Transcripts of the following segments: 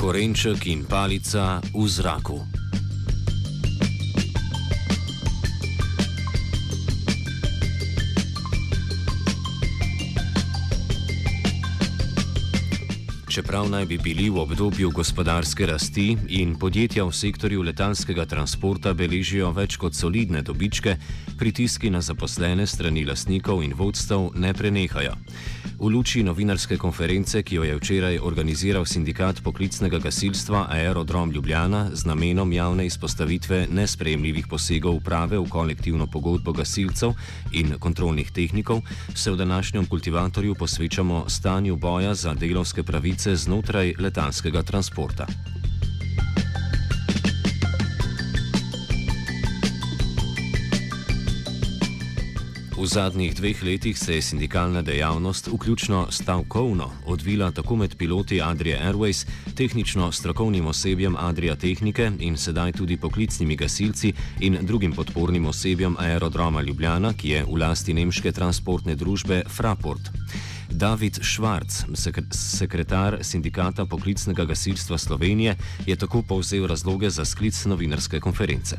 Korenček in palica v zraku. Čeprav naj bi bili v obdobju gospodarske rasti in podjetja v sektorju letalskega transporta beležijo več kot solidne dobičke, pritiski na zaposlene strani lastnikov in vodstev ne prenehajo. V luči novinarske konference, ki jo je včeraj organiziral sindikat poklicnega gasilstva Aerodrom Ljubljana z namenom javne izpostavitve nespremljivih posegov uprave v kolektivno pogodbo gasilcev in kontrolnih tehnikov, se v današnjem kultivatorju posvečamo stanju boja za delovske pravice znotraj letalskega transporta. V zadnjih dveh letih se je sindikalna dejavnost, vključno stavkovno, odvila tako med piloti Adria Airways, tehnično strokovnim osebjem Adria Tehnike in sedaj tudi poklicnimi gasilci in drugim podpornim osebjem Aerodroma Ljubljana, ki je v lasti nemške transportne družbe Fraport. David Švarc, sekretar sindikata poklicnega gasilstva Slovenije, je tako povzel razloge za sklic novinarske konference.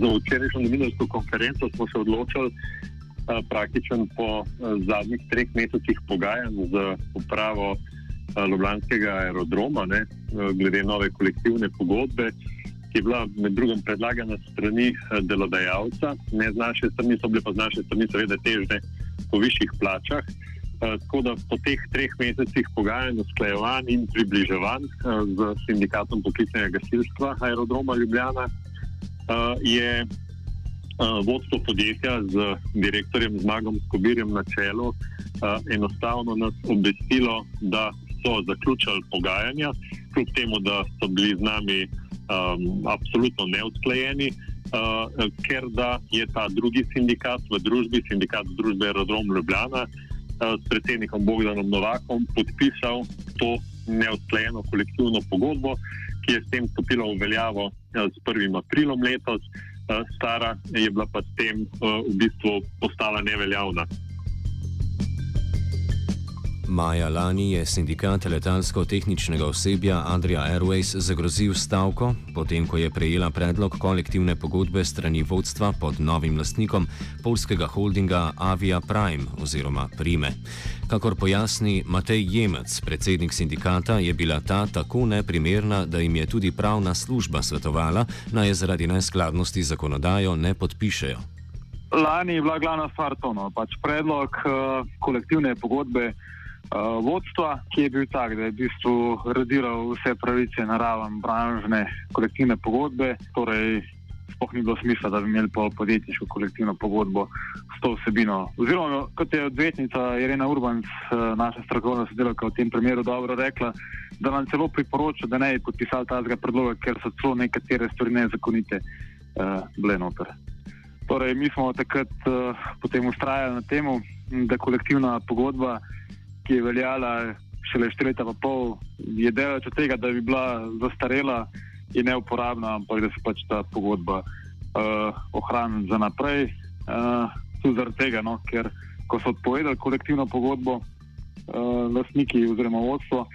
za včerajšnjo novinarsko konferenco smo se odločili praktično po zadnjih treh mesecih pogajanj z upravo Ljubljanskega aerodroma, ne, glede nove kolektivne pogodbe, ki je bila med drugim predlagana strani delodajalca, ne z naše strani, so bile pa z naše strani seveda težne po višjih plačah. Tako da po teh treh mesecih pogajanj, usklajevanj in približevanj z sindikatom poklicnega gasilstva aerodroma Ljubljana je vodstvo podjetja z direktorjem Zmagom Skobirjem na čelu enostavno nas obvestilo, da so zaključili pogajanja, kljub temu, da so bili z nami um, absolutno neusklajeni. Uh, ker da je ta drugi sindikat v družbi, sindikat družbe Aerodrom Ljubljana, uh, s predsednikom Bogdanom Novakom podpisal to neusklajeno kolektivno pogodbo, ki je s tem stopila v veljavo s 1. aprilom letos, stara je bila pa s tem v bistvu postala neveljavna. Maja lani je sindikat letalsko-tehničnega osebja Adria Airways zagrozil stavko, potem ko je prejela predlog kolektivne pogodbe strani vodstva pod novim lastnikom polskega holdinga Avia Prime oziroma Prime. Kakor pojasni Matej Jemec, predsednik sindikata, je bila ta tako neprimerna, da jim je tudi pravna služba svetovala, naj je zaradi neskladnosti zakonodajo ne podpišejo. Lani je bila glavna stvar to, no, pač predlog uh, kolektivne pogodbe uh, vodstva, ki je bil tak, da je v bistvu radiral vse pravice na raven branžne kolektivne pogodbe. Torej, sploh ni bilo smisla, da bi imeli pol podjetniško kolektivno pogodbo s to vsebino. Oziroma, kot je odvetnica Irena Urban, uh, naša strokovna sodelavka v tem primeru, dobro rekla, da nam celo priporoča, da ne bi podpisali tazga predloga, ker so celo nekatere stvari nezakonite uh, bile noter. Torej, mi smo takrat uh, potem ustrajali na tem, da kolektivna pogodba, ki je veljala šele štiri leta, pa pol, je delač od tega, da bi bila zastarela in neuporabna, ampak da se pač ta pogodba uh, ohrani za naprej. Uh, tudi zaradi tega, no, ker ko so odpovedali kolektivno pogodbo, uh, lastniki oziroma vodstvo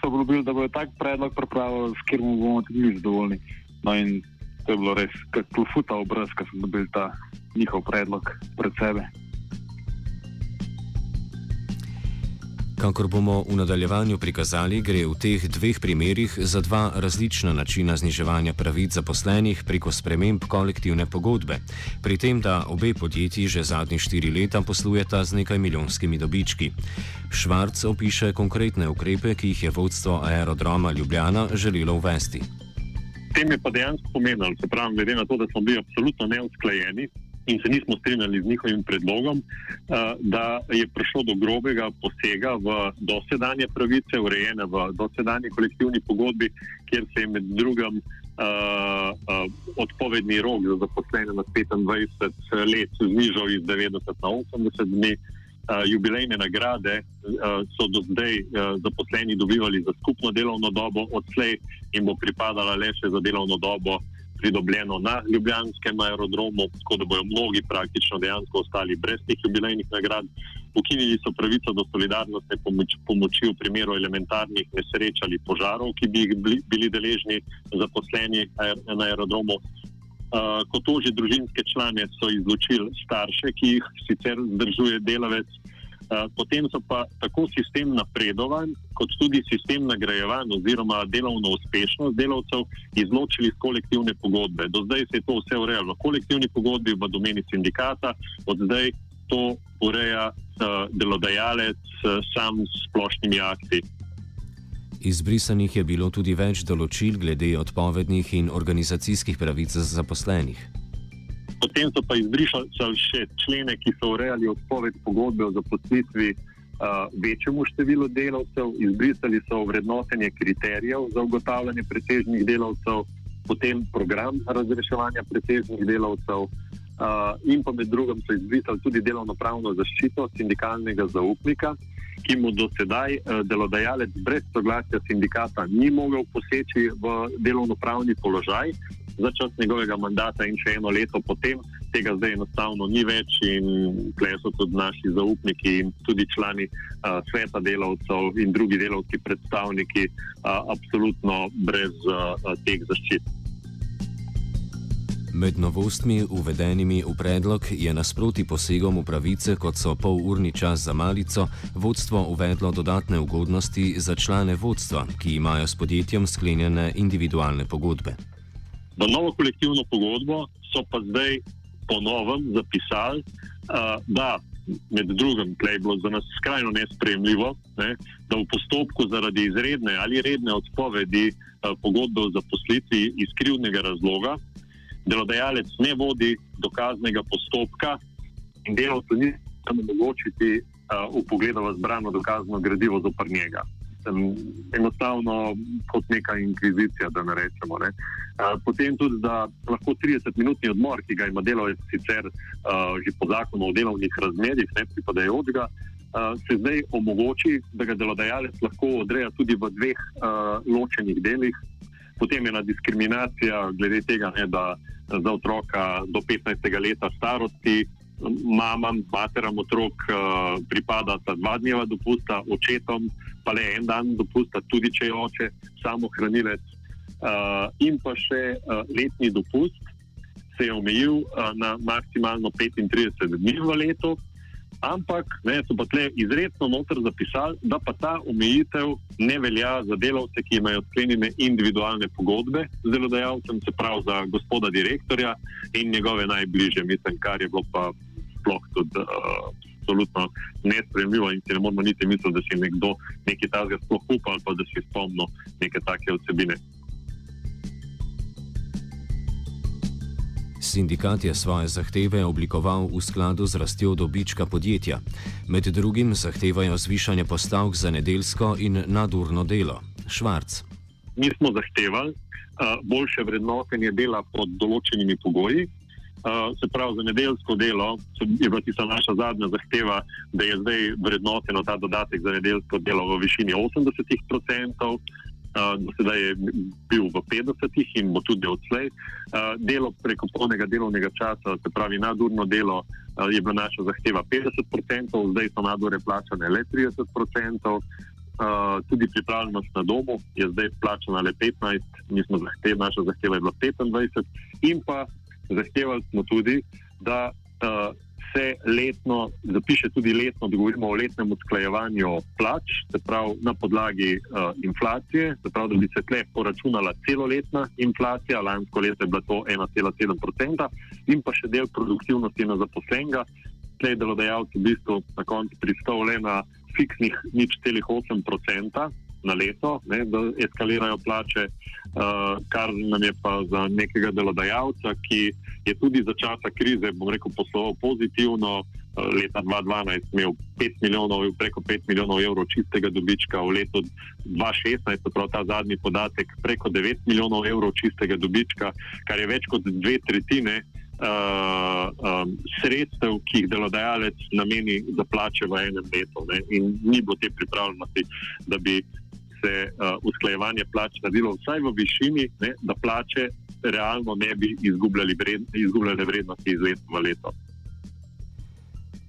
so obljubili, da bodo tak predlog pripravili, s katerim bomo tudi mi zadovoljni. No, in to je bilo res kot klofuta obraz, ko smo dobili ta njihov predlog pred sebe. Kakor bomo v nadaljevanju prikazali, gre v teh dveh primerih za dva različna načina zniževanja pravic zaposlenih preko sprememb kolektivne pogodbe, pri tem, da obe podjetji že zadnji štiri leta poslujeta z nekaj milijonskimi dobički. Švarc opiše konkretne ukrepe, ki jih je vodstvo aerodroma Ljubljana želelo uvesti. Tem je pa dejansko pomenilo, se pravi, glede na to, da smo bili absolutno neusklajeni, in se nismo strinjali z njihovim predlogom, uh, da je prišlo do grobega posega v dosedanje pravice, urejene v dosedanji kolektivni pogodbi, kjer se je med drugim uh, uh, odpovedni rok za zaposlene na 25 let znižal iz 90 na 80 dni. Uh, jubilejne nagrade uh, so do zdaj uh, zaposleni dobivali za skupno delovno dobo, odslej jim bo pripadala le še za delovno dobo pridobljeno na Ljubljanskem aerodromu, tako da bodo mnogi praktično dejansko ostali brez teh jubilejnih nagrad. Ukinili so pravico do solidarnostne pomoč, pomoči v primeru elementarnih nesreč ali požarov, ki bi jih bili deležni zaposleni na aerodromu. Uh, kot to že družinske člane so izločili starše, ki jih sicer zdržuje delavec, potem so pa tako sistem napredovan, kot tudi sistem nagrajevan oziroma delovno uspešnost delavcev izločili iz kolektivne pogodbe. Do zdaj se je to vse urejalo v kolektivni pogodbi v domeni sindikata, od zdaj to ureja delodajalec sam s splošnimi akti. Izbrisanih je bilo tudi več določil glede odpovednih in organizacijskih pravic zaposlenih. Potem so pa izbrisali še člene, ki so urejali odpoved pogodbe o zaposlitvi uh, večjemu številu delavcev, izbrisali so vrednotenje kriterijev za ugotavljanje presežnih delavcev, potem program razreševanja presežnih delavcev. Uh, in pa med drugim so izbrisali tudi delovno-pravno zaščito sindikalnega zaupnika, ki mu do sedaj uh, delodajalec brez soglasja sindikata ni mogel poseči v delovno-pravni položaj, za čas njegovega mandata in še eno leto potem, tega zdaj enostavno ni več in tukaj so tudi naši zaupniki in tudi člani uh, sveta delavcev in drugi delavci predstavniki uh, absolutno brez uh, teh zaščit. Med novostmi, uvedenimi v predlog, je nasproti posegom v pravice, kot so polurni čas za malico, vodstvo uvedlo dodatne ugodnosti za člane vodstva, ki imajo s podjetjem sklenjene individualne pogodbe. V novo kolektivno pogodbo so pa zdaj ponovno zapisali, uh, da med drugim, kaj je bilo za nas skrajno nespremljivo, ne, da v postopku zaradi izredne ali redne odpovedi uh, pogodbe o zaposlitvi iz krivnega razloga delodajalec ne vodi dokaznega postopka in delovcu ni tam omogočiti uh, v pogledu v zbrano dokazno gradivo zopr njega enostavno kot neka inkvizicija, da ne rečemo. Ne. Potem tudi, da lahko 30-minutni odmor, ki ga ima delovec sicer uh, že po zakonu o delovnih razmerjih, ne pripadajočega, uh, se zdaj omogoči, da ga delodajalec lahko odreja tudi v dveh uh, ločenih delih. Potem je ena diskriminacija glede tega, ne, da za otroka do 15. leta starosti mamam, materam otrok uh, pripada ta dva dneva dopusta, očetom pa le en dan dopusta, tudi če je oče samo hranilec. Uh, in pa še uh, letni dopust se je omejil uh, na maksimalno 35 dni v letu, ampak ne, so pa tle izredno noter zapisali, da pa ta omejitev ne velja za delavce, ki imajo sklenjene individualne pogodbe z delodajalcem, se pravi za gospoda direktorja in njegove najbližje, mislim, kar je bilo pa sploh tudi uh, absolutno nespremljivo in si ne moramo niti misliti, da si nekdo nekaj takega sploh upa ali pa da si spomni neke take osebine. Sindikat je svoje zahteve oblikoval v skladu z rastjo dobička podjetja. Med drugim zahtevajo zvišanje postavk za nedeljsko in nadurno delo. Švarc. Mi smo zahtevali uh, boljše vrednotenje dela pod določenimi pogoji, se pravi, za nedeljsko delo je bila tista naša zadnja zahteva, da je zdaj vrednoteno ta dodatek za nedeljsko delo v višini 80%, uh, do sedaj je bil v 50% in bo tudi odslej. Uh, delo preko polnega delovnega časa, se pravi, nadurno delo, uh, je bila naša zahteva 50%, zdaj so nadure plačane le 30%. Uh, tudi pripravljenost na domu je zdaj plačana le 15%, mi smo zahtevali, naša zahteva je bila 25%, in pa zahtevali smo tudi, da uh, se letno, zapiše tudi letno, da govorimo o letnem usklajevanju plač, se pravi na podlagi uh, inflacije, se pravi, da bi se tle poračunala celoletna inflacija, lansko leto je bila to 1,7% in pa še del produktivnosti na zaposlenega. Tle je delodajalec v bistvu na koncu pristal le na fiksnih nič celih 8% na leto, ne, da eskalirajo plače, uh, kar nam je pa za nekega delodajalca, ki je tudi za časa krize, bom rekel, posloval pozitivno. Leta 2012 imel 5 milijonov, preko 5 milijonov evrov čistega dobička, v letu 2016, prav ta zadnji podatek, preko 9 milijonov evrov čistega dobička, kar je več kot dve tretjine uh, um, sredstev, ki jih delodajalec nameni za plače v enem letu. Ne? In ni bilo te pripravljenosti, da bi se uh, usklajevanje plač naredilo vsaj v višini, ne? da plače realno ne bi vred, izgubljali vrednosti iz leta v leto.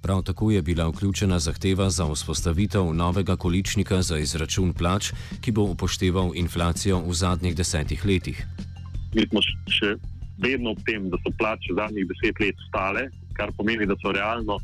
Prav tako je bila vključena zahteva za vzpostavitev novega količnika za izračun plač, ki bo upošteval inflacijo v zadnjih desetih letih. Mi smo še vedno ob tem, da so plače zadnjih deset let stale, kar pomeni, da so realno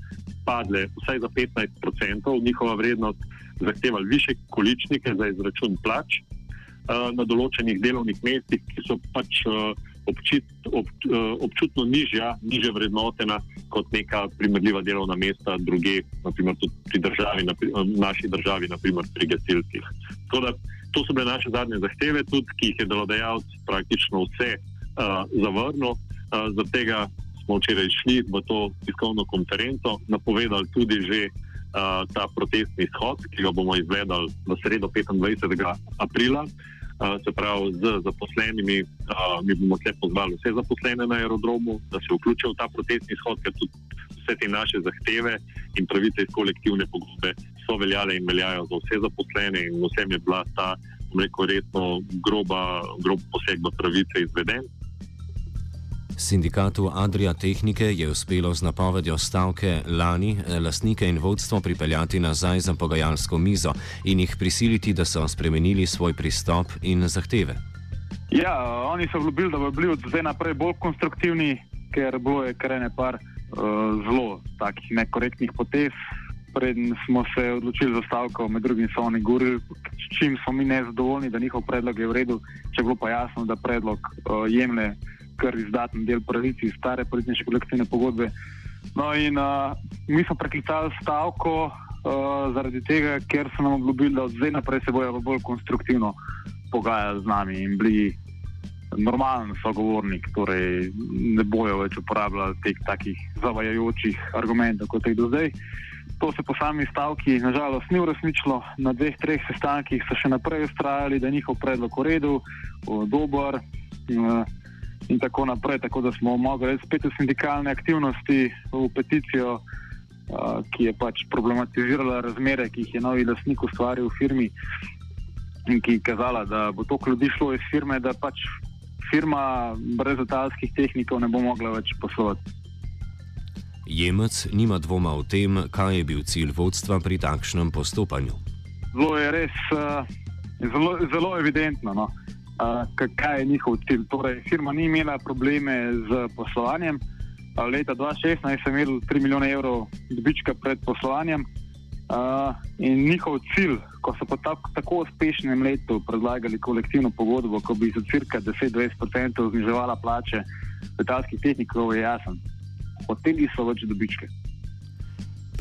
padle vsaj za 15%, njihova vrednost zahtevali više količnike za izračun plač uh, na določenih delovnih mestih, ki so pač uh, občit, ob, uh, občutno nižja, nižja vrednotena kot neka primerljiva delovna mesta druge, naprimer tudi pri državi, na, v naši državi, naprimer pri gasilcih. To so bile naše zadnje zahteve, tudi ki jih je delodajalec praktično vse uh, zavrnil. Uh, Zaradi tega smo včeraj šli v to tiskovno konferenco, napovedali tudi že uh, ta protestni shod, ki ga bomo izvedli v sredo 25. aprila. Uh, se pravi, z zaposlenimi, uh, mi bomo tukaj pozvali vse zaposlene na aerodromu, da se vključijo v ta protestni shod, ker tudi vse te naše zahteve in pravice iz kolektivne pogodbe so veljale in veljajo za vse zaposlene, in vsem je bila ta, rekel, resno groba, grob poseg v pravice izveden. Sindikatu Adria Tehnike je uspelo z napovedjo stavke lani lastnike in vodstvo pripeljati nazaj za pogajalsko mizo in jih prisiliti, da so spremenili svoj pristop in zahteve. Ja, oni so obljubili, da bodo bili od zdaj naprej bolj konstruktivni, ker bilo je kar nekaj uh, zelo takih nekorektnih potez. Preden smo se odločili za stavko, med drugim so oni govorili, s čim smo mi nezadovoljni, da njihov predlog je v redu, če bilo pa jasno, da predlog uh, jemlje kar izdaten del pravic iz stare politične kolektivne pogodbe. No, in uh, mi smo preklicali stavko uh, zaradi tega, ker so nam obljubili, da od zdaj naprej se bojo bolj konstruktivno pogajali z nami in bili normalen sogovornik, torej ne bojo več uporabljali teh takih zavajajočih argumentov kot jih do zdaj. To se po sami stavki nažalost ni uresničilo. Na dveh, treh sestankih so še naprej ustrajali, da je njihov predlog v redu, dober. In tako naprej. Tako da smo mogli spet v sindikalne aktivnosti, v peticijo, uh, ki je pač problematizirala razmere, ki jih je novi lasnik ustvaril v firmi in ki je kazala, da bo to ljudi šlo iz firme, da pač firma brez letalskih tehnikov ne bo mogla več poslovati. Jemec nima dvoma o tem, kaj je bil cilj vodstva pri takšnem postopanju. Zelo je res, uh, zelo, zelo evidentno. No kaj je njihov cilj. Torej, firma ni imela probleme z poslovanjem. Leta 2016 so imeli 3 milijone evrov dobička pred poslovanjem. Uh, in njihov cilj, ko so po tako, tako uspešnem letu predlagali kolektivno pogodbo, ko bi za cirka 10-20% zniževala plače letalskih tehnikov, je jasen. Hoteli so več dobičke.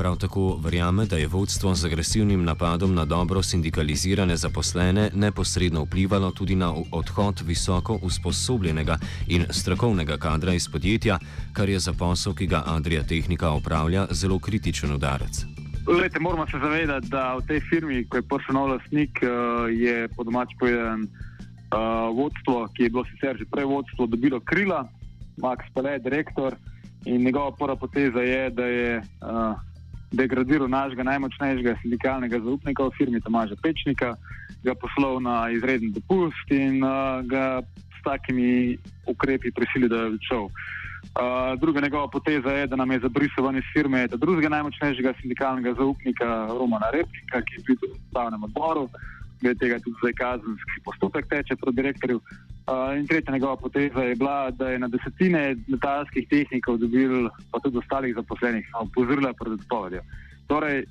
Prav tako verjame, da je vodstvo z agresivnim napadom na dobro sindikalizirane zaposlene neposredno vplivalo tudi na odhod visoko usposobljenega in strokovnega kadra iz podjetja, kar je za posel, ki ga Adria Tehnika opravlja, zelo kritičen udarec. Lete, moramo se zavedati, da v tej firmi, ko je prišel nov lastnik, eh, je po domač povedan uh, vodstvo, ki je bilo sicer že prej vodstvo, dobilo krila, Max Pele, direktor. In njegova prva poteza je, da je uh, degradiral našega najmočnejšega sindikalnega zaupnika v firmi Tomaža Pečnika, ga poslal na izreden dopust in uh, ga s takimi ukrepi prisilil, da je odšel. Uh, druga njegova poteza je, da nam je zabrisal ven iz firme drugega najmočnejšega sindikalnega zaupnika Romana Repnika, ki je bil v ustavnem odboru. Glede tega tudi zdaj kazenski postopek teče proti direktorju. Uh, in tretja njegova poteza je bila, da je na desetine letalskih tehnikov dobil, pa tudi ostalih zaposlenih, opozorila pred odpovedjo. Torej,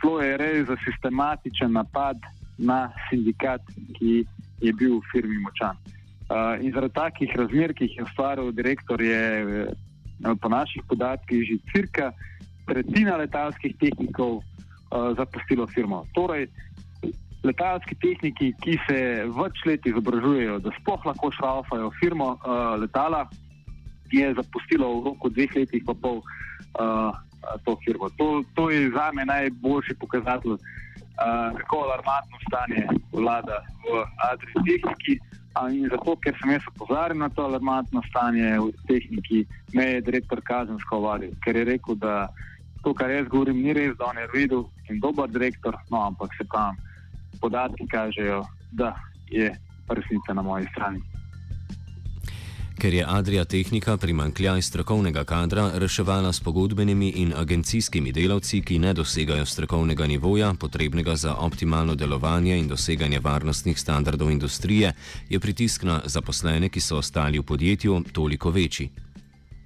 šlo je res za sistematičen napad na sindikat, ki je bil v firmi močan. Uh, in zaradi takih razmer, ki jih je ustvaril direktor, je uh, po naših podatkih že cirka tretjina letalskih tehnikov uh, zapustilo firmo. Torej, letalski tehniki, ki se več let izobražujejo, da sploh lahko šraufajo firmo uh, letala, je zapustilo v roku dveh letih pa pol uh, to firmo. To, to je za me najboljši pokazatelj, uh, kako alarmantno stanje vlada v Adriji tehniki. In zato, ker sem jaz opozoril na to alarmantno stanje v tehniki, me je direktor kazensko vadil, ker je rekel, da to, kar jaz govorim, ni res, da on je videl in dober direktor, no, ampak se pa podatki kažejo, da je resnica na moji strani. Ker je Adrija Tehnika primankljaj strokovnega kadra reševala s pogodbenimi in agencijskimi delavci, ki ne dosegajo strokovnega nivoja, potrebnega za optimalno delovanje in doseganje varnostnih standardov industrije, je pritisk na zaposlene, ki so ostali v podjetju, toliko večji.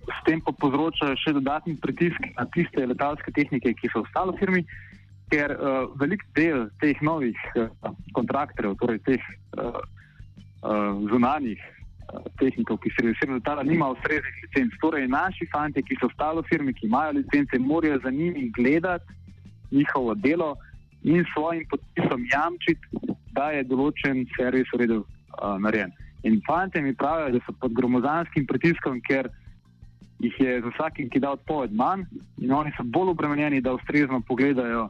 S tem pa povzroča še dodatni pritisk na tiste letalske tehnike, ki so ostali v firmi, ker uh, velik del teh novih uh, kontraktorjev, torej teh uh, uh, zunanjih uh, tehnikov, ki servirajo letala, nima ustreznih licenc. Torej, naši fanti, ki so ostali v firmi, ki imajo licence, morajo za njimi gledati njihovo delo in svojim podpisom jamčiti, da je določen servis v redu uh, narejen. In fanti mi pravijo, da so pod gromozanskim pritiskom, ker jih je z vsakim, ki da odpoved manj, in oni so bolj obremenjeni, da ustrezno pogledajo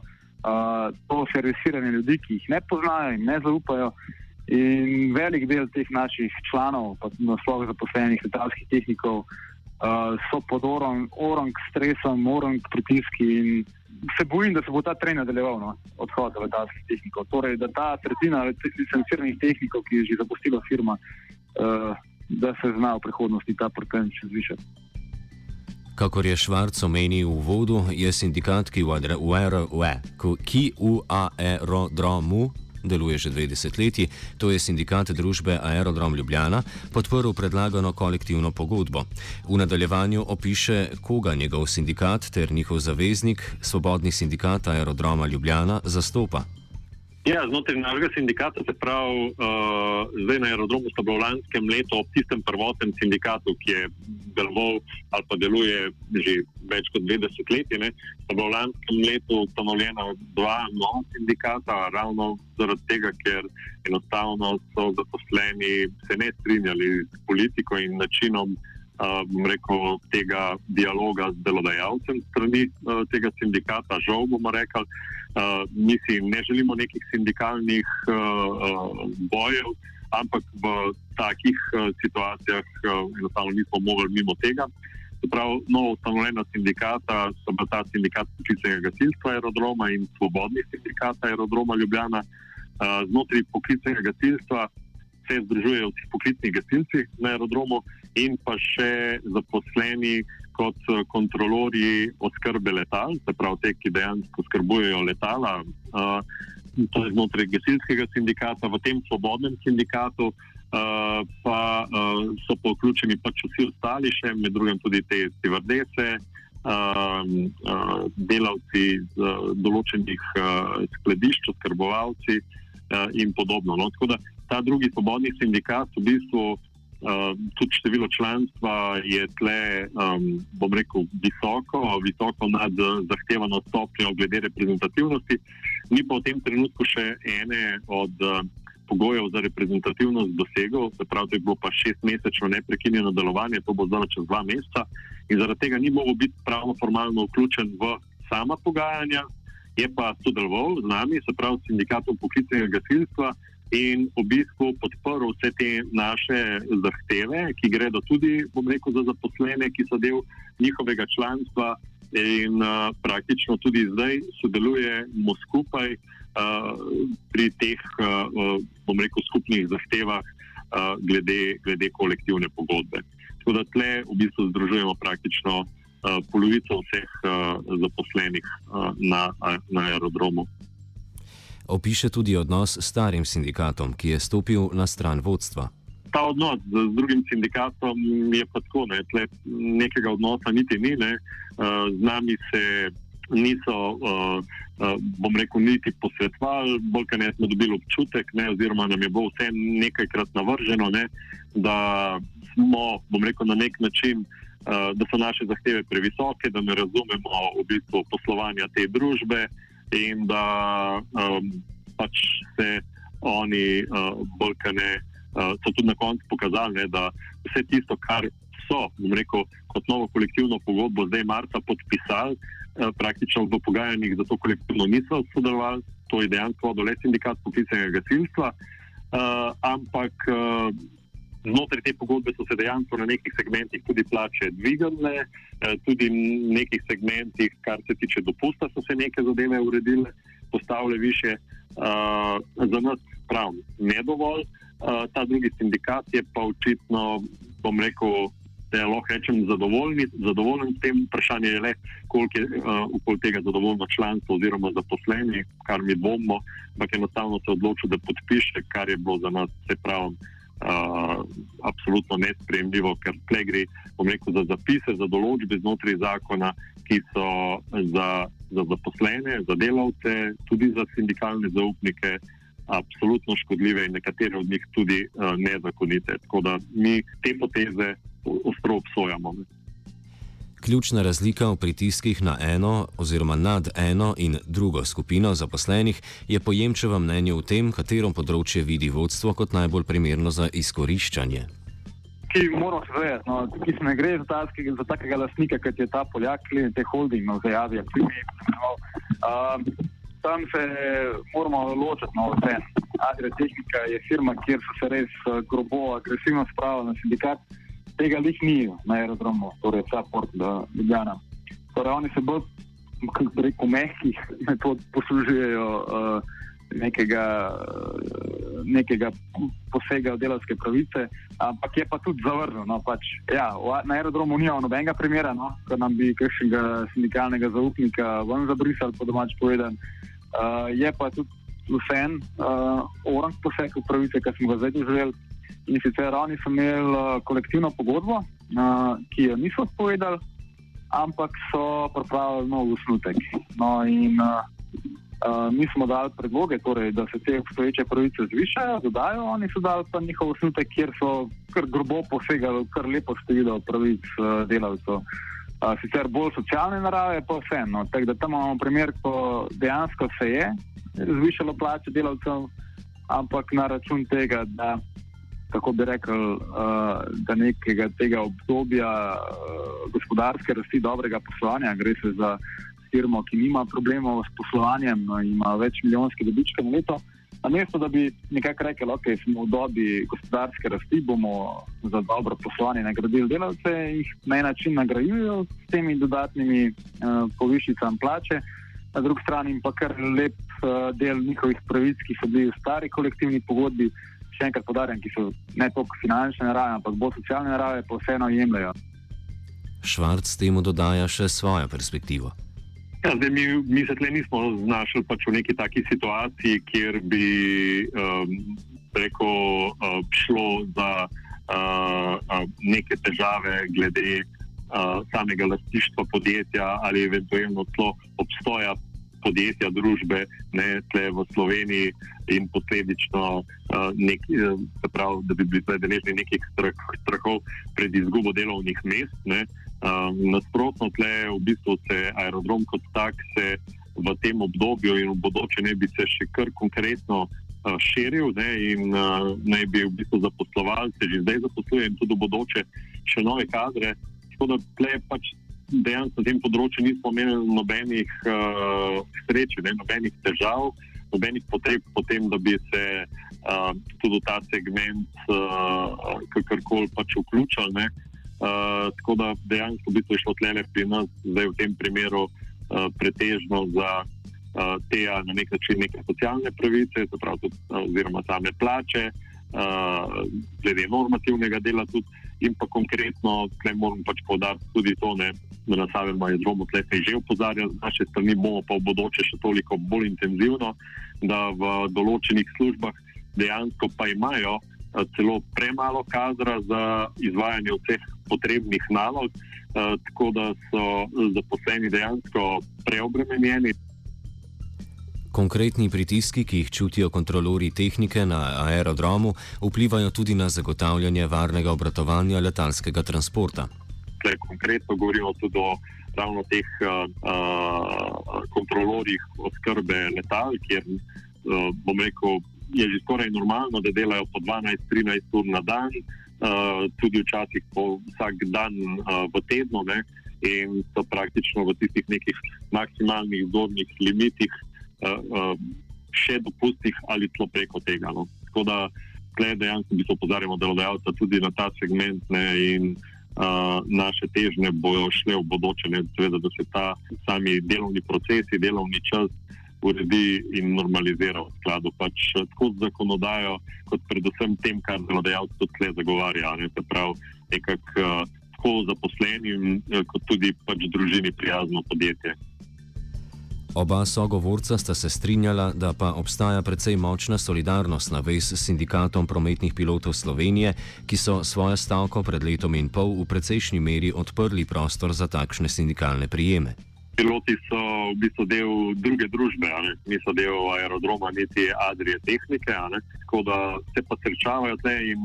to servisiranje ljudi, ki jih ne poznajo in ne zaupajo. In velik del teh naših članov, pa tudi nasplošno zaposlenih letalskih tehnikov, uh, so pod orang, orang stresom, orang pritiski in se bojim, da se bo ta trend nadaljeval, no, odhod letalskih tehnikov. Torej, da ta tretjina licenciranih tehnikov, ki je že zapustila firma, uh, da se zna v prihodnosti ta procent še zvišati. Kakor je Švarc omenil v vodu, je sindikat, ki v aerodromu deluje že dve desetletji, to je sindikat družbe Aerodrom Ljubljana, podporil predlagano kolektivno pogodbo. V nadaljevanju opiše, koga njegov sindikat ter njihov zaveznik, Svobodni sindikat Aerodroma Ljubljana, zastopa. Ja, znotraj našega sindikata, se pravi, uh, zdaj na aerodromu sta bila v lanskem letu ob tistem prvotnem sindikatu, ki je deloval ali pa deluje že več kot 20 let, sta bila v lanskem letu ustanovljena dva nova sindikata, ravno zaradi tega, ker enostavno so zaposleni se ne strinjali s politiko in načinom. Uh, rekel, tega dialoga z delodajalcem strani uh, tega sindikata, žal bomo rekli, Uh, mi si ne želimo nekih sindikalnih uh, uh, bojev, ampak v takih uh, situacijah uh, enostavno nismo mogli mimo tega. Prav novo ustanovljena sindikata so pa ta sindikat poklicnega gasilstva aerodroma in svobodni sindikat aerodroma Ljubljana. Uh, znotraj poklicnega gasilstva se združujejo vsi poklicni gasilci na aerodromu in pa še zaposleni kot eh, kontrolori oskrbe letal, se pravi te, ki dejansko skrbujejo letala. Uh, to je znotraj gasilskega sindikata, v tem svobodnem sindikatu uh, pa uh, so pa vključeni pač vsi ostali, še med drugim tudi te stivardese. Uh, uh, delavci z uh, določenih uh, skladišč, skrbovalci uh, in podobno. No? Tako da ta drugi svobodni sindikat v bistvu uh, tudi število članstva je tle, um, bom rekel, visoko, visoko nad zahtevano stopnjo glede reprezentativnosti. Ni pa v tem trenutku še ene od uh, pogojev za reprezentativnost dosegel, se pravi, da bilo pa šestmesečno neprekinjeno delovanje, to bo zdaj čez dva meseca in zaradi tega ni mogel biti pravno formalno vključen v sama pogajanja, je pa sodeloval z nami, se pravi, sindikatom poklicnega gasilstva in v bistvu podprl vse te naše zahteve, ki gredo tudi, bom rekel, za zaposlene, ki so del njihovega članstva in uh, praktično tudi zdaj sodelujemo skupaj uh, pri teh, uh, bom rekel, skupnih zahtevah uh, glede, glede kolektivne pogodbe. Tako da tle v bistvu združujemo praktično polovico vseh uh, zaposlenih uh, na, na aerodromu. Opiše tudi odnos s starim sindikatom, ki je stopil na stran vodstva. ta odnos z, drugim sindikatom je pa tako, ne, tle nekega odnosa niti ni, ne, z nami se niso, bom rekel, niti posvetovali, bolj kaj ne smo dobili občutek, ne, oziroma nam je bilo vse nekajkrat navrženo, ne, da smo, bom rekel, na nek način. Uh, da so naše zahteve previsoke, da ne razumemo v bistvu poslovanja te družbe, in da um, pač se oni uh, bolj kaj ne uh, so tudi na koncu pokazali, ne, da vse tisto, kar so, bom rekel, kot novo kolektivno pogodbo zdaj marca podpisali, uh, praktično v pogajanjih za to kolektivno niso sodelovali, to je dejansko dole sindikat poklicnega gasilstva, uh, ampak uh, znotraj te pogodbe so se dejansko na nekih segmentih tudi plače dvignile, uh, tudi v nekih segmentih, kar se tiče dopusta, so se neke zadeve uredile, postavile više. Uh, za nas prav ne dovolj. Uh, Eh, ta drugi sindikat je pa očitno, bom rekel, da je lahko rečem zadovoljen s tem. Vprašanje je le, koliko je uh, tega zadovoljno članstvo oziroma zaposleni, kar mi bomo, ampak enostavno se odločil, da podpiše, kar je bilo za nas, se pravi. Uh, absolutno nespremljivo, ker tle gre rekel, za zapise, za določbe znotraj zakona, ki so za, za zaposlene, za delavce, tudi za sindikalne zaupnike, absolutno škodljive in nekatere od njih tudi uh, nezakonite. Tako da mi te poteze ostro obsojamo. Ne. Ključna razlika v pritiskih na eno oziroma nad eno in drugo skupino zaposlenih je po Jemčevem mnenju v tem, katero področje vidi vodstvo kot najbolj primerno za izkoriščanje. Ki moramo se zavedati, no, ki se ne gre za, taskega, za takega lastnika, kot je ta Poljak, ki te holdingov zajavijo. Uh, tam se moramo ločiti na vse. Adria Tehnika je firma, kjer so se res grobo, agresivno spravili na sindikat. Tega lih ni na aerodromu, torej vsa port Ljubljana. Torej, oni se bolj, kako reko, mehkih metod poslužujejo uh, nekega, uh, nekega posega v delovske pravice, ampak je pa tudi zavrženo. No, pač, ja, na aerodromu ni nobenega primera, no, ker nam bi kakšnega sindikalnega zaupnika ven zabrisali, po domač povedan. Uh, je pa tudi vseen uh, orang poseg v pravice, ki smo ga zdaj doživeli. In sicer oni so imeli uh, kolektivno pogodbo, uh, ki jo niso odpovedali, ampak so pripravili nov usnutek. No, in uh, mi smo dali predloge, torej, da se te obstoječe pravice zvišajo, dodajo, oni so dali pa njihov usnutek, kjer so kar grobo posegali, kar lepo število pravic delavcev. Sicer bolj socialne narave, pa vseeno. Tako da tam imamo primer, ko dejansko se je zvišalo plače delavcev, ampak na račun tega, da, kako bi rekel, uh, da nekega tega obdobja uh, gospodarske rasti, dobrega poslovanja, gre se za firmo, ki nima problemov s poslovanjem, no, ima več milijonske dobičke na leto. Namesto da bi nekako rekli, da okay, smo v dobi gospodarske rasti, bomo za dobro poslovanje nagradili delavce, jih na en način nagrajujejo s temi dodatnimi uh, povišicami plače, na drugi strani pa kar lep uh, del njihovih pravic, ki so bili v stari kolektivni pogodbi, še enkrat podarjam, ki so ne toliko finančne narave, ampak bolj socialne narave, pa vseeno jemljajo. Švarc temu dodaja še svojo perspektivo. Ja, zdaj, mi, mi se tle nismo znašli pač v neki taki situaciji, kjer bi um, preko uh, šlo za uh, uh, neke težave glede uh, samega lastništva podjetja ali eventualno tlo obstoja podjetja, družbe, ne tle v Sloveniji in posledično uh, nek, uh, prav, da bi bili deležni nekih strah, strahov pred izgubo delovnih mest. Ne. Um, nasprotno, tle v bistvu se aerodrom kot tak se v tem obdobju in v bodoče ne bi se še kar konkretno širil ne, in uh, naj bi v bistvu zaposloval, se že zdaj zaposluje in tudi v bodoče še nove kadre. Tako da tle pač dejansko na tem področju nismo imeli nobenih uh, sreč, ne, nobenih težav, nobenih potreb po tem, da bi se uh, tudi v ta segment uh, kakorkoli pač vključili. Uh, tako da dejansko bi šlo tle pri nas, zdaj v tem primeru, uh, pretežno za uh, te na nek način neke socialne pravice, pravi, tudi, oziroma same plače, uh, glede normativnega dela, tudi, in pa konkretno, tle moram pač povdariti tudi to, ne, da na samem aerodromu tle se že upozarja, z naše strani bomo pa v bodoče še toliko bolj intenzivno, da v določenih službah dejansko pa imajo uh, celo premalo kadra za izvajanje vseh potrebnih nalog, uh, tako da so zaposleni dejansko preobremenjeni. Konkretni pritiski, ki jih čutijo kontrolori tehnike na aerodromu, vplivajo tudi na zagotavljanje varnega obratovanja letalskega transporta. Tle, konkretno govorimo tudi o ravno teh uh, uh, kontrolorjih oskrbe letal, kjer uh, bom rekel, je že skoraj normalno, da delajo po 12-13 ur na dan, uh, tudi včasih po vsak dan uh, v tednu, ne, in so praktično v tistih nekih maksimalnih zgodnih limitih, še dopustnih ali celo preko tega. No. Tako da, tukaj dejansko bi se opozarjali delodajalca tudi na ta segment. Ne, in, Uh, naše težnje bojo šle v bodoče, ne, seveda, da se ta sami delovni procesi, delovni čas uredi in normalizira v skladu pač tako z zakonodajo, kot predvsem tem, kar delodajalci tudi zagovarja. Ne, se pravi, nekako uh, tako zaposlenim, kot tudi pač družini prijazno podjetje. Oba sogovorca sta se strinjala, da pa obstaja precej močna solidarnost na vez s sindikatom prometnih pilotov Slovenije, ki so svojo stavko pred letom in pol v precejšnji meri odprli prostor za takšne sindikalne prijeme. Piloti so v bistvu del druge družbe, niso del aerodroma, niti Adrije tehnike, tako da se pa srečavajo te in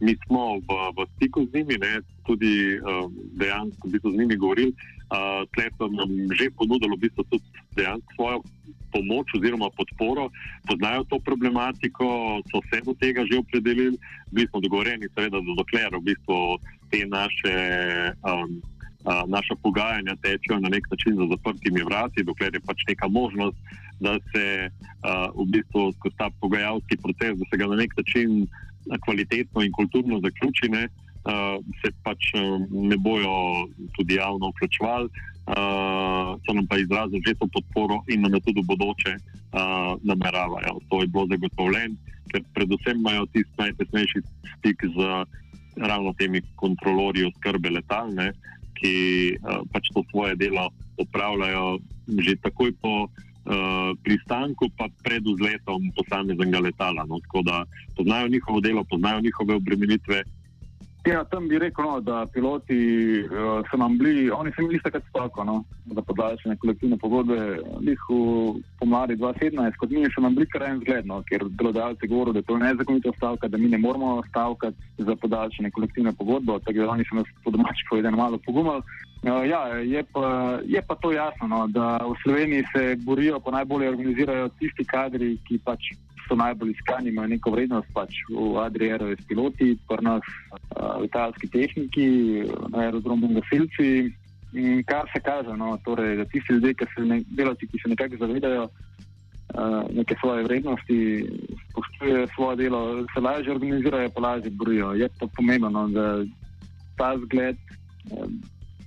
mi smo v, v stiku z njimi, ne, tudi um, dejansko v bistvu z njimi govorili. Uh, Tle so nam že ponudili v bistvu tudi dejansko svojo pomoč oziroma podporo, poznajo to problematiko, so se do tega že opredelili, bili smo dogovorjeni, seveda, da dokler v bistvu te naše. Um, naša pogajanja tečejo na nek način za zaprtimi vrati, dokler je pač neka možnost, da se v bistvu skozi ta pogajalski proces, da se ga na nek način kvalitetno in kulturno zaključi, ne, se pač ne bojo tudi javno vključevali. Uh, so nam pa izrazili že to podporo in nam je tudi v bodoče uh, nameravajo. To je bilo zagotovljeno, ker predvsem imajo tisti najtesnejši stik z ravno temi kontrolorji oskrbe letalne, uh, ki uh, pač to svoje delo opravljajo že takoj po uh, pristanku, pa pred vzletom posameznega letala. No, tako da poznajo njihovo delo, poznajo njihove obremenitve. Ja, tam bi rekel, no, da piloti uh, so nam bili, oni so imeli takrat stavko no, za podaljšanje kolektivne pogodbe. Njih v pomladi 2017, kot mi, so nam bili kar en zgled, no, ker delodajalci govorijo, da je to nezakonito stavka, da mi ne moramo stavkati za podaljšanje kolektivne pogodbe. Tako da oni so nas po domači povedano malo pogumali. Uh, ja, je pa, je pa to jasno, no, da v Sloveniji se borijo, pa najbolje organizirajo tisti kadri, ki pač so najbolj iskani, imajo neko vrednost pač v s piloti, pri nas uh, letalski tehniki, na aerodromu gasilci. In kar se kaže, no, torej, da tisti ljudje, ki se ne, delavci, ki se nekako zavedajo uh, neke svoje vrednosti, spoštujejo svoje delo, se lažje organizirajo, pa lažje borijo. Je pa pomembno, no, da ta zgled um,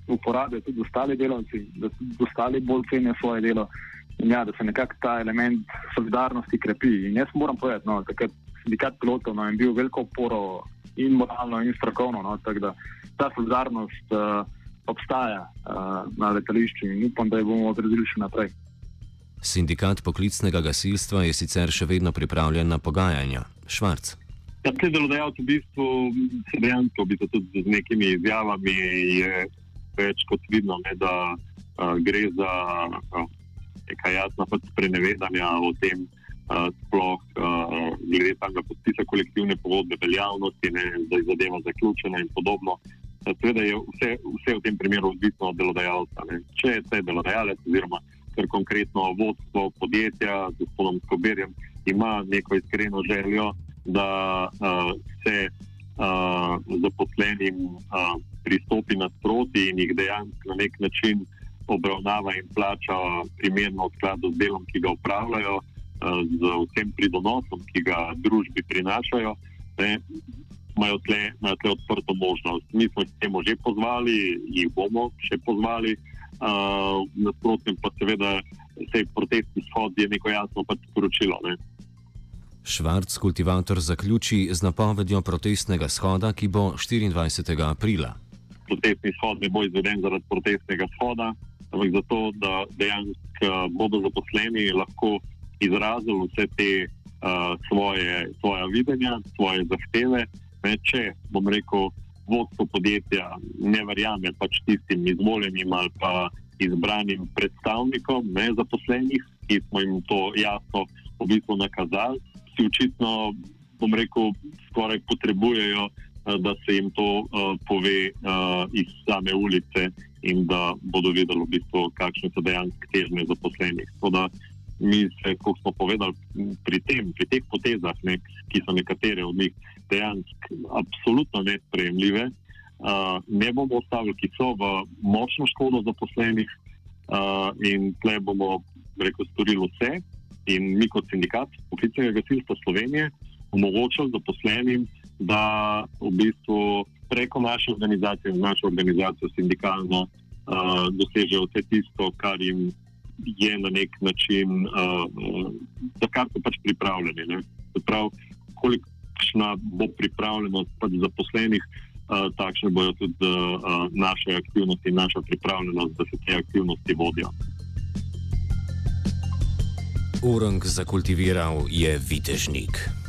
uporabljajo tudi ostali delavci, da tudi ostali bolj cenijo svoje delo in ja, da se nekako ta element solidarnosti krepi. In jaz moram povedati, no, da sindikat pilotov no, je bil veliko oporo in moralno in strokovno, no, tako da ta solidarnost uh, obstaja uh, na letališču in upam, da jo bomo odredili še naprej. Sindikat poklicnega gasilstva je sicer še vedno pripravljen na pogajanja. Švarc. Ja, te delodajalce v bistvu se dejansko, v bistvu tudi z nekimi izjavami, je več kot vidno, ne, da uh, gre za uh, neka jasna pač sprenevedanja o tem, uh, sploh uh, glede samega podpisa kolektivne pogodbe, veljavnosti, da je zadeva zaključena in podobno. Seveda je vse, vse v tem primeru odvisno od delodajalca. Ne. Če je te delodajalec, oziroma kar konkretno vodstvo podjetja z gospodom Skoberjem, ima neko iskreno željo, da uh, se uh, zaposlenim uh, pristopi nasproti in jih dejansko na nek način obravnava in plača primerno v skladu z delom, ki ga upravljajo, uh, z vsem pridonosom, ki ga družbi prinašajo. Ne, Imajo tle, imajo tle odprto možnost. Mi smo jih temu že pozvali, jih bomo še pozvali, uh, nasprotno pa seveda se protestni shod je neko jasno pač sporočilo. Ne. Švarc kultivator zaključi z napovedjo protestnega shoda, ki bo 24. aprila. Protestni shod ne bo izveden zaradi protestnega shoda, ampak zato, da dejansko bodo zaposleni lahko izrazili vse te uh, svoje, svoje videnja, svoje zahteve. Ne, če bom rekel, vodstvo podjetja ne verjame pač tistim izvoljenim ali pa izbranim predstavnikom ne, zaposlenih, ki smo jim to jasno v bistvu nakazali, si očitno, bom rekel, skoraj potrebujejo, uh, da se jim to uh, pove uh, iz same ulice in da bodo vedeli, v bistvu, kakšne so dejansko težnje zaposlenih. Tako mi se, kot smo povedali, pri, tem, pri teh potezah, ne, ki so nekatere od njih dejansko absolutno nespremljive, uh, ne bomo ostavili, ki so v močno škodo zaposlenih uh, in tle bomo, rekel, storili vse. In mi, kot sindikat poklicnega gasilstva Slovenije, omogočili zaposlenim, da v bistvu preko naše organizacije, našo organizacijo sindikalno, uh, dosežejo vse tisto, kar jim je na nek način, uh, za kar so pač pripravljeni. Prav, kolikšna bo pripravljenost pač zaposlenih, uh, takšne bodo tudi uh, naše aktivnosti in naša pripravljenost, da se te aktivnosti vodijo. Urang zakultiviral je vitežnik.